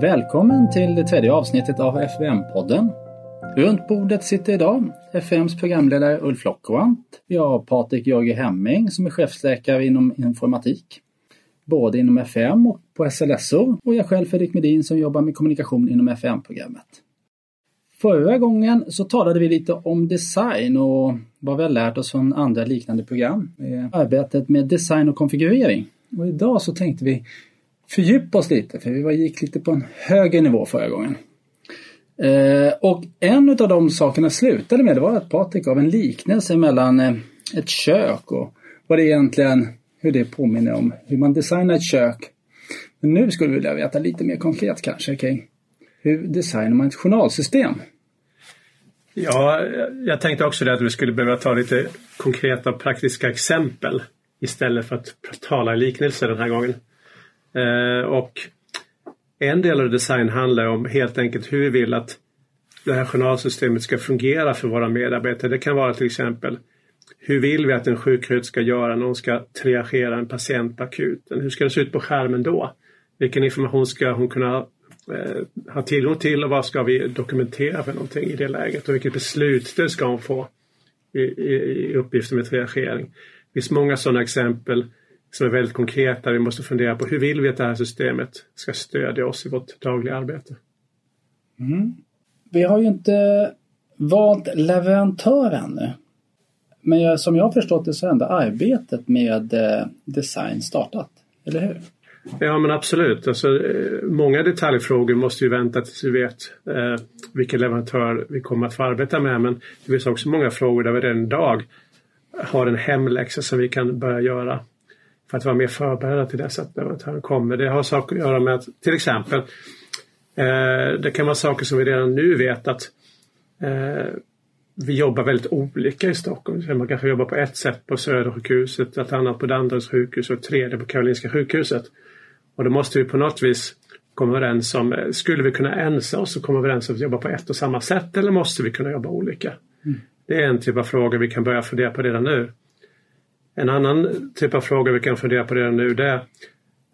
Välkommen till det tredje avsnittet av FVM-podden. Runt bordet sitter idag FVMs programledare Ulf Lockwant. Vi har Patrik Jörge Hemming som är chefsläkare inom informatik. Både inom FM och på SLSO och jag själv Fredrik Medin som jobbar med kommunikation inom FVM-programmet. Förra gången så talade vi lite om design och vad vi har lärt oss från andra liknande program. Eh, arbetet med design och konfigurering. Och idag så tänkte vi fördjupa oss lite för vi gick lite på en högre nivå förra gången. Eh, och en av de sakerna slutade med det var att Patrik gav en liknelse mellan eh, ett kök och vad det egentligen, hur det påminner om hur man designar ett kök. Men nu skulle vi vilja veta lite mer konkret kanske kring hur designar man ett journalsystem? Ja, jag tänkte också det att vi skulle behöva ta lite konkreta och praktiska exempel istället för att tala i liknelser den här gången. Eh, och en del av design handlar om helt enkelt hur vi vill att det här journalsystemet ska fungera för våra medarbetare. Det kan vara till exempel hur vill vi att en sjuksköterska ska göra när hon ska triagera en patient på akuten? Hur ska det se ut på skärmen då? Vilken information ska hon kunna eh, ha tillgång till och vad ska vi dokumentera för någonting i det läget? Och vilket beslutsstöd ska hon få i, i, i uppgiften med triagering? Det finns många sådana exempel som är väldigt konkreta. Vi måste fundera på hur vill vi att det här systemet ska stödja oss i vårt dagliga arbete. Mm. Vi har ju inte valt leverantör ännu. Men som jag har förstått det så är ändå arbetet med eh, design startat, eller hur? Ja men absolut. Alltså, eh, många detaljfrågor måste ju vänta tills vi vet eh, vilken leverantör vi kommer att få arbeta med. Men det finns också många frågor där vi redan idag har en hemläxa som vi kan börja göra för att vara mer förberedda till dess att leverantören kommer. Det har saker att göra med att till exempel eh, det kan vara saker som vi redan nu vet att eh, vi jobbar väldigt olika i Stockholm. Man kanske jobbar på ett sätt på Södersjukhuset, ett annat på Danderyds sjukhus och ett tredje på Karolinska sjukhuset. Och då måste vi på något vis komma överens om, eh, skulle vi kunna ensa oss och komma överens om att jobba på ett och samma sätt eller måste vi kunna jobba olika? Mm. Det är en typ av fråga vi kan börja fundera på redan nu. En annan typ av fråga vi kan fundera på redan nu det är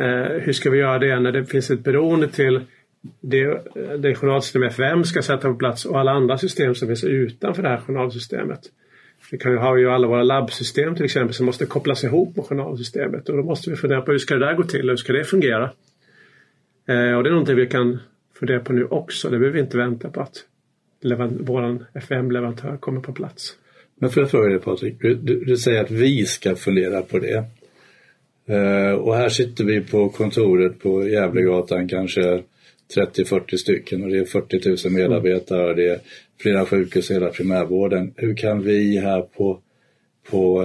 eh, hur ska vi göra det när det finns ett beroende till det, det journalsystem FM ska sätta på plats och alla andra system som finns utanför det här journalsystemet. Vi kan ju ha ju alla våra labbsystem till exempel som måste kopplas ihop med journalsystemet och då måste vi fundera på hur ska det där gå till och hur ska det fungera? Eh, och det är någonting vi kan fundera på nu också. Det behöver vi inte vänta på att vår FM-leverantör kommer på plats. Men får jag fråga dig Patrik, du, du, säger att vi ska fundera på det. Uh, och här sitter vi på kontoret på Gävlegatan kanske 30-40 stycken och det är 40 000 medarbetare och det är flera sjukhus i hela primärvården. Hur kan vi här på, på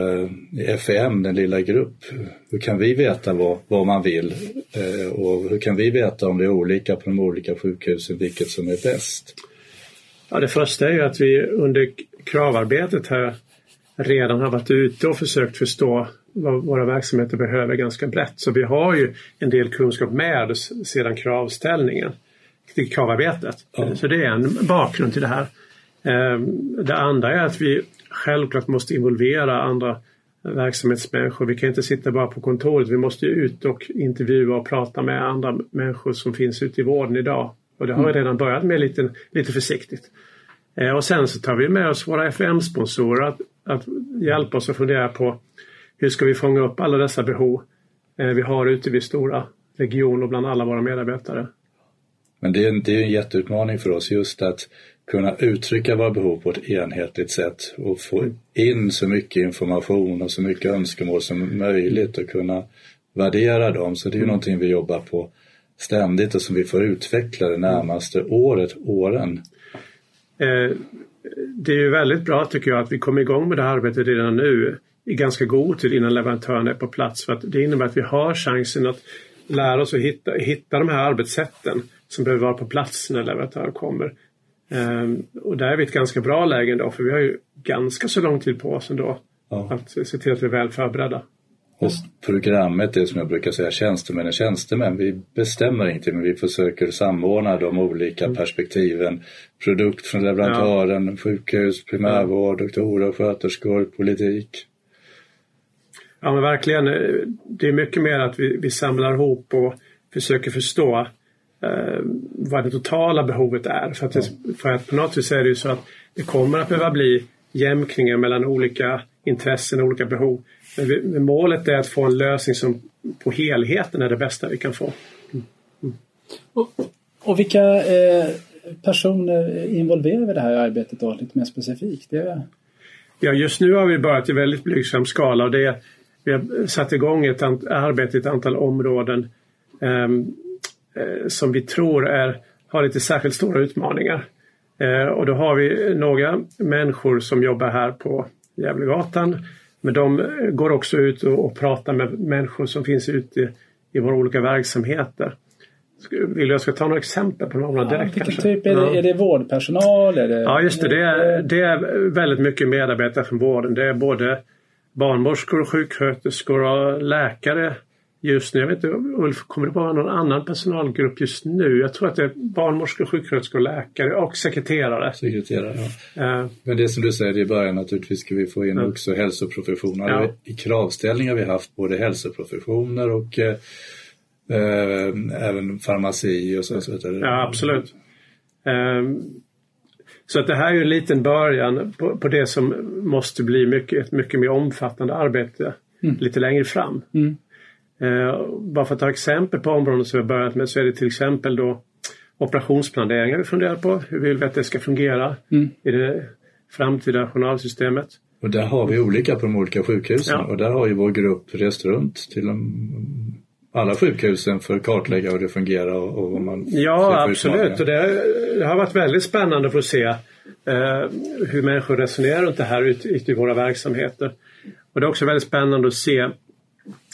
eh, FEM, den lilla grupp, hur kan vi veta vad, vad man vill uh, och hur kan vi veta om det är olika på de olika sjukhusen, vilket som är bäst? Ja, det första är ju att vi under kravarbetet här redan har varit ute och försökt förstå vad våra verksamheter behöver ganska brett. Så vi har ju en del kunskap med oss sedan kravställningen till kravarbetet. Mm. Så det är en bakgrund till det här. Ehm, det andra är att vi självklart måste involvera andra verksamhetsmänniskor. Vi kan inte sitta bara på kontoret. Vi måste ut och intervjua och prata med andra människor som finns ute i vården idag. Och det har vi mm. redan börjat med lite, lite försiktigt. Eh, och sen så tar vi med oss våra FM-sponsorer att, att hjälpa oss att fundera på hur ska vi fånga upp alla dessa behov eh, vi har ute vid stora regioner bland alla våra medarbetare. Men det är, en, det är en jätteutmaning för oss just att kunna uttrycka våra behov på ett enhetligt sätt och få in så mycket information och så mycket önskemål som möjligt och kunna värdera dem. Så det är ju mm. någonting vi jobbar på ständigt och som vi får utveckla det närmaste året, åren. Eh, det är ju väldigt bra tycker jag att vi kommer igång med det här arbetet redan nu i ganska god tid innan leverantören är på plats. För att det innebär att vi har chansen att lära oss att hitta, hitta de här arbetssätten som behöver vara på plats när leverantören kommer. Um, och där är vi i ett ganska bra läge ändå för vi har ju ganska så lång tid på oss ändå ja. att se till att vi är väl förberedda. Och programmet är som jag brukar säga tjänstemän är tjänstemän. Vi bestämmer inte men vi försöker samordna de olika mm. perspektiven. Produkt från leverantören, ja. sjukhus, primärvård, doktorer, sköterskor, politik. Ja men verkligen. Det är mycket mer att vi, vi samlar ihop och försöker förstå eh, vad det totala behovet är. För att, det, för att på något vis är det ju så att det kommer att behöva bli jämkningar mellan olika intressen och olika behov. Men, vi, målet är att få en lösning som på helheten är det bästa vi kan få. Och, och vilka eh, personer involverar i det här arbetet då lite mer specifikt? Det... Ja, just nu har vi börjat i väldigt blygsam skala och det, vi har satt igång ett arbete i ett antal områden ehm, eh, som vi tror är, har lite särskilt stora utmaningar. Eh, och då har vi några människor som jobbar här på Gävlegatan. Men de går också ut och, och pratar med människor som finns ute i våra olika verksamheter. Vill du jag ska ta några exempel på några ja, direkt kanske? Typ, är, ja. det, är det vårdpersonal? Är det, ja just det, det är, det är väldigt mycket medarbetare från vården. Det är både barnmorskor, sjuksköterskor och läkare just nu. Jag vet inte, Ulf, kommer det vara någon annan personalgrupp just nu? Jag tror att det är barnmorskor, sjuksköterskor, läkare och sekreterare. Sekreterare, ja. Uh, Men det som du säger i början naturligtvis ska vi få in uh. också hälsoprofessioner. Ja. I kravställningar har vi haft både hälsoprofessioner och uh, även farmaci och så, så vidare. Ja, absolut. Um, så att det här är en liten början på, på det som måste bli mycket, ett mycket mer omfattande arbete mm. lite längre fram. Mm. Eh, bara för att ta exempel på områden som vi har börjat med så är det till exempel då operationsplaneringar vi funderar på. Hur vill vi att det ska fungera mm. i det framtida journalsystemet? Och där har vi olika på de olika sjukhusen ja. och där har ju vår grupp rest runt till de, alla sjukhusen för att kartlägga hur det fungerar och, vad man Ja absolut och det, det, har varit väldigt spännande för att se eh, hur människor resonerar runt det här ute ut i våra verksamheter. Och det är också väldigt spännande att se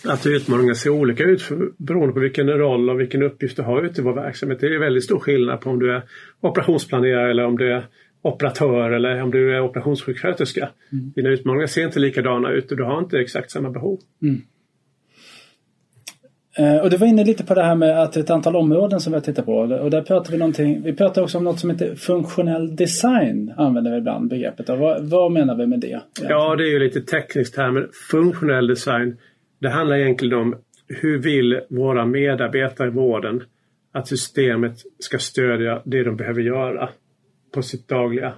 att utmaningarna ser olika ut för, beroende på vilken roll och vilken uppgift du har ute i vår verksamhet. Det är väldigt stor skillnad på om du är operationsplanerare eller om du är operatör eller om du är operationssjuksköterska. Mm. Dina utmaningar ser inte likadana ut och du har inte exakt samma behov. Mm. Eh, och du var inne lite på det här med att ett antal områden som vi har tittat på och där pratar vi någonting, vi pratar också om något som heter funktionell design använder vi ibland begreppet. Vad, vad menar vi med det? Egentligen? Ja det är ju lite tekniskt här men funktionell design det handlar egentligen om hur vill våra medarbetare i vården att systemet ska stödja det de behöver göra på sitt dagliga,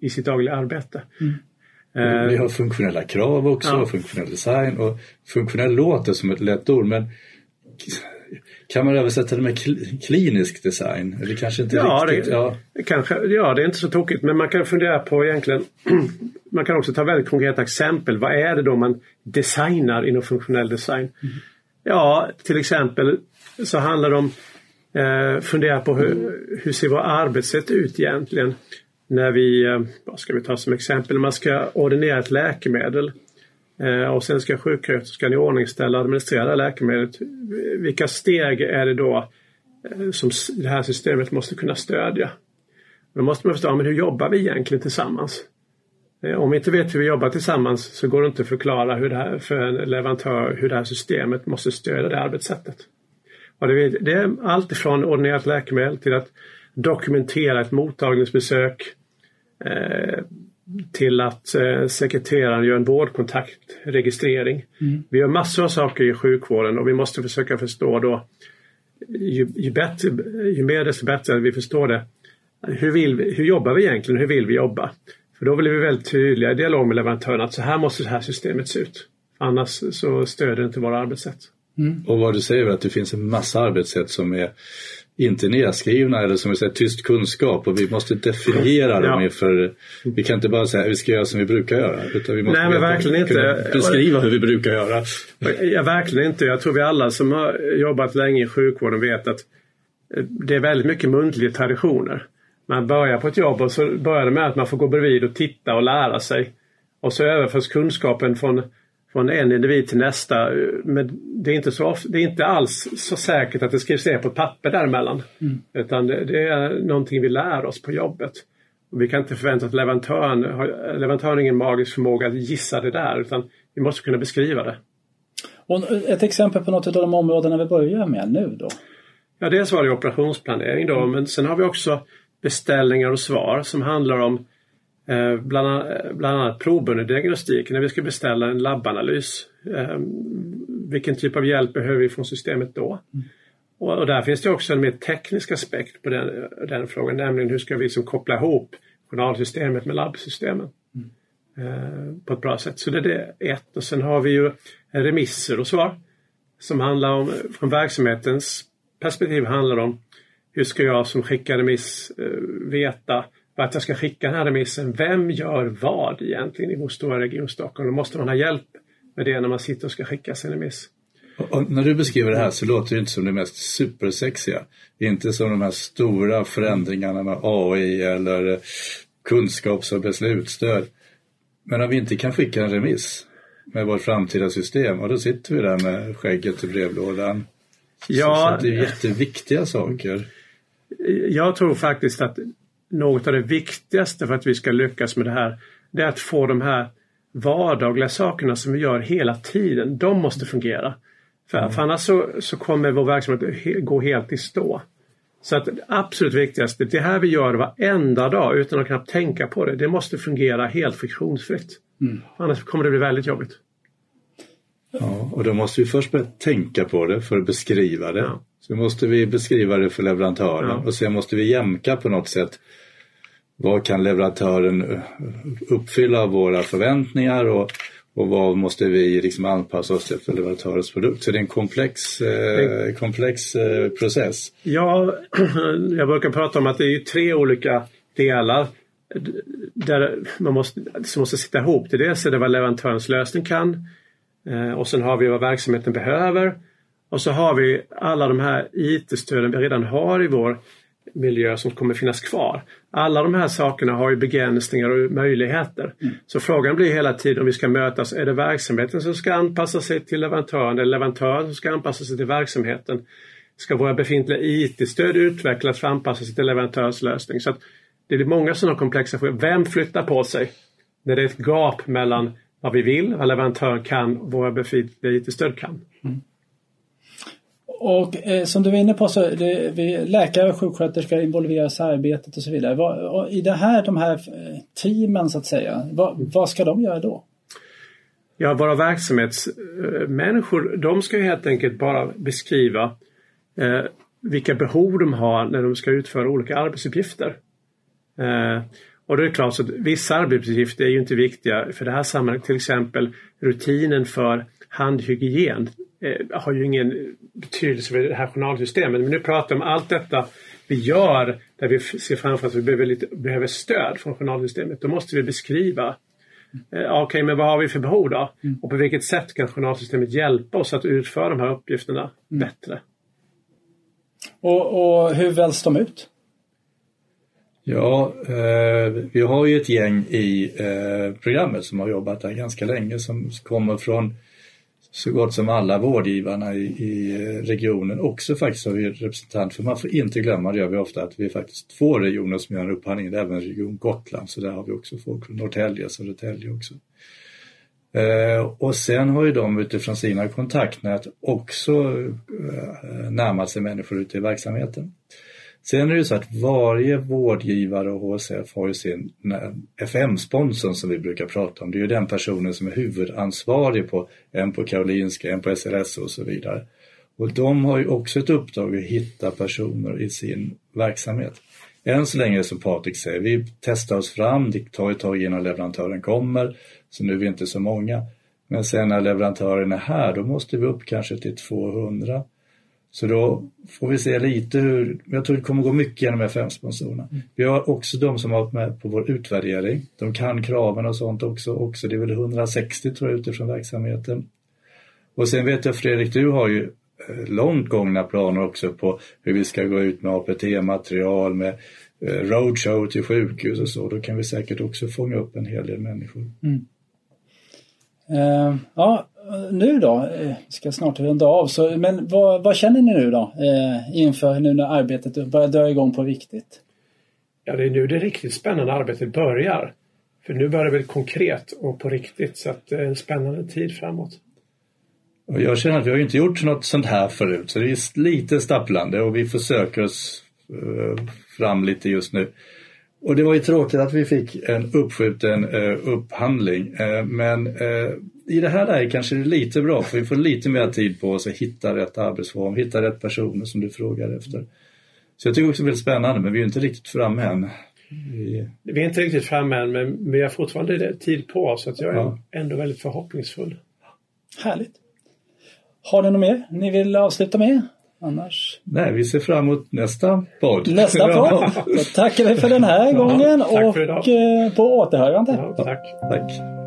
i sitt dagliga arbete. Mm. Eh, vi har funktionella krav också, ja. funktionell design och funktionell låter som ett lätt ord men kan man översätta det med klinisk design? Eller kanske inte ja, riktigt? Det, ja. Kanske, ja, det är inte så tokigt men man kan fundera på egentligen Man kan också ta väldigt konkreta exempel. Vad är det då man designar inom funktionell design? Mm. Ja, till exempel så handlar det om eh, fundera på hur, hur ser vårt arbetssätt ut egentligen? När vi, eh, vad ska vi ta som exempel, man ska ordinera ett läkemedel Eh, och sen ska sjuksköterskan iordningställa och administrera läkemedlet. Vilka steg är det då eh, som det här systemet måste kunna stödja? Då måste man förstå, men hur jobbar vi egentligen tillsammans? Eh, om vi inte vet hur vi jobbar tillsammans så går det inte att förklara hur det här, för en leverantör hur det här systemet måste stödja det arbetssättet. Och det, är allt ifrån ordinerat läkemedel till att dokumentera ett mottagningsbesök, eh, till att eh, sekreteraren gör en vårdkontaktregistrering. Mm. Vi gör massor av saker i sjukvården och vi måste försöka förstå då ju, ju, bättre, ju mer desto bättre vi förstår det. Hur, vill vi, hur jobbar vi egentligen? Hur vill vi jobba? För då blir vi väldigt tydliga i dialog med leverantören att så här måste det här systemet se ut. Annars så stöder det inte våra arbetssätt. Mm. Och vad du säger är att det finns en massa arbetssätt som är inte nedskrivna eller som vi säger tyst kunskap och vi måste definiera ja. dem inför, vi kan inte bara säga att vi ska göra som vi brukar göra. Utan vi måste Nej men verkligen inte. Beskriva hur vi brukar göra. Ja, verkligen inte. Jag tror vi alla som har jobbat länge i sjukvården vet att det är väldigt mycket muntliga traditioner. Man börjar på ett jobb och så börjar det med att man får gå bredvid och titta och lära sig. Och så överförs kunskapen från från en individ till nästa. Men det är inte, så ofta, det är inte alls så säkert att det skrivs ner på ett papper däremellan. Mm. Utan det, det, är någonting vi lär oss på jobbet. Och vi kan inte förvänta oss att leverantören leverantören har ingen magisk förmåga att gissa det där utan vi måste kunna beskriva det. Och ett exempel på något av de områdena vi börjar med nu då? Ja, dels var det operationsplanering då mm. men sen har vi också beställningar och svar som handlar om Eh, bland, bland annat provbunden diagnostik när vi ska beställa en labbanalys. Eh, vilken typ av hjälp behöver vi från systemet då? Mm. Och, och där finns det också en mer teknisk aspekt på den, den frågan, nämligen hur ska vi liksom koppla ihop journalsystemet med labbsystemen mm. eh, på ett bra sätt. Så det är det ett. Och sen har vi ju remisser och svar som handlar om, från verksamhetens perspektiv handlar om hur ska jag som skickar remiss eh, veta vart jag ska skicka den här remissen? Vem gör vad egentligen i vår stora region Stockholm? Då måste man ha hjälp med det när man sitter och ska skicka sin remiss. Och när du beskriver det här så låter det inte som det mest supersexiga. Inte som de här stora förändringarna med AI eller kunskaps och beslutsstöd. Men om vi inte kan skicka en remiss med vårt framtida system och då sitter vi där med skägget i brevlådan. Ja, så, så det är jätteviktiga saker. Jag tror faktiskt att något av det viktigaste för att vi ska lyckas med det här det är att få de här vardagliga sakerna som vi gör hela tiden, de måste fungera. För, mm. för annars så, så kommer vår verksamhet gå helt i stå. Så att det absolut viktigaste, det här vi gör varenda dag utan att knappt tänka på det, det måste fungera helt friktionsfritt. Mm. Annars kommer det bli väldigt jobbigt. Ja, och då måste vi först börja tänka på det för att beskriva det. Ja. Så måste vi beskriva det för leverantören ja. och sen måste vi jämka på något sätt. Vad kan leverantören uppfylla våra förväntningar och och vad måste vi liksom anpassa oss till för leverantörens produkt? Så det är en komplex, eh, komplex eh, process. Ja, jag brukar prata om att det är tre olika delar där man måste, som måste sitta ihop. Det dels är det vad leverantörens lösning kan eh, och sen har vi vad verksamheten behöver och så har vi alla de här IT-stöden vi redan har i vår miljö som kommer finnas kvar. Alla de här sakerna har ju begränsningar och möjligheter. Mm. Så frågan blir hela tiden om vi ska mötas, är det verksamheten som ska anpassa sig till leverantören eller leverantören som ska anpassa sig till verksamheten? Ska våra befintliga IT-stöd utvecklas för att anpassa sig till leverantörens lösning? Så det blir många sådana komplexa frågor. Vem flyttar på sig när det är ett gap mellan vad vi vill, vad leverantören kan och våra befintliga IT-stöd kan? Mm. Och eh, som du var inne på så det, vi, läkare och sjuksköterskor involveras i arbetet och så vidare. Vad, I det här, de här eh, teamen så att säga, vad, vad ska de göra då? Ja, våra verksamhetsmänniskor de ska helt enkelt bara beskriva eh, vilka behov de har när de ska utföra olika arbetsuppgifter. Eh, och det är klart så att vissa arbetsuppgifter är ju inte viktiga för det här sammanhanget. Till exempel rutinen för handhygien eh, har ju ingen betydelse för det här journalsystemet. Men nu pratar vi om allt detta vi gör där vi ser framför oss att vi behöver, lite, behöver stöd från journalsystemet. Då måste vi beskriva eh, Okej, okay, men vad har vi för behov då? Mm. Och på vilket sätt kan journalsystemet hjälpa oss att utföra de här uppgifterna mm. bättre? Och, och hur väljs de ut? Ja, eh, vi har ju ett gäng i eh, programmet som har jobbat där ganska länge som kommer från så gott som alla vårdgivarna i, i eh, regionen. Också faktiskt har vi representant, för man får inte glömma, det gör vi ofta, att vi är faktiskt två regioner som gör en upphandling, även Region Gotland, så där har vi också folk från Norrtälje, Södertälje också. Eh, och sen har ju de utifrån sina kontaktnät också eh, närmat sig människor ute i verksamheten. Sen är det ju så att varje vårdgivare och HSF har ju sin eh, FM-sponsorn som vi brukar prata om. Det är ju den personen som är huvudansvarig på en på Karolinska, en på SLS och så vidare. Och de har ju också ett uppdrag att hitta personer i sin verksamhet. Än så länge som Patrik säger, vi testar oss fram, det tar ett tag innan leverantören kommer, så nu är vi inte så många. Men sen när leverantören är här, då måste vi upp kanske till 200. Så då får vi se lite hur, jag tror det kommer gå mycket genom FM-sponsorerna. Mm. Vi har också de som har varit med på vår utvärdering. De kan kraven och sånt också. också. Det är väl 160 tror jag utifrån verksamheten. Och sen vet jag Fredrik, du har ju eh, långt gångna planer också på hur vi ska gå ut med APT-material, med eh, roadshow till sjukhus och så. Då kan vi säkert också fånga upp en hel del människor. Mm. Uh, ja, nu då, eh, ska snart runda av, så, men vad, vad, känner ni nu då eh, inför nu när arbetet börjar dra igång på riktigt? Ja, det är nu det riktigt spännande arbetet börjar. För nu börjar det bli konkret och på riktigt så att det är en spännande tid framåt. Och jag känner att vi har inte gjort något sånt här förut så det är lite stapplande och vi försöker oss fram lite just nu. Och det var ju tråkigt att vi fick en uppskjuten upphandling men i det här läget kanske det är lite bra för vi får lite mer tid på oss att hitta rätt arbetsform, hitta rätt personer som du frågar efter. Så jag tycker också det är väldigt spännande men vi är inte riktigt framme än. Vi... vi är inte riktigt framme än men vi har fortfarande tid på oss så jag är ja. ändå väldigt förhoppningsfull. Härligt. Har ni något mer ni vill avsluta med? Annars? Nej, vi ser fram emot nästa podd. Nästa podd. Då tackar vi för den här gången ja, och eh, på återhörande. Ja, tack. tack.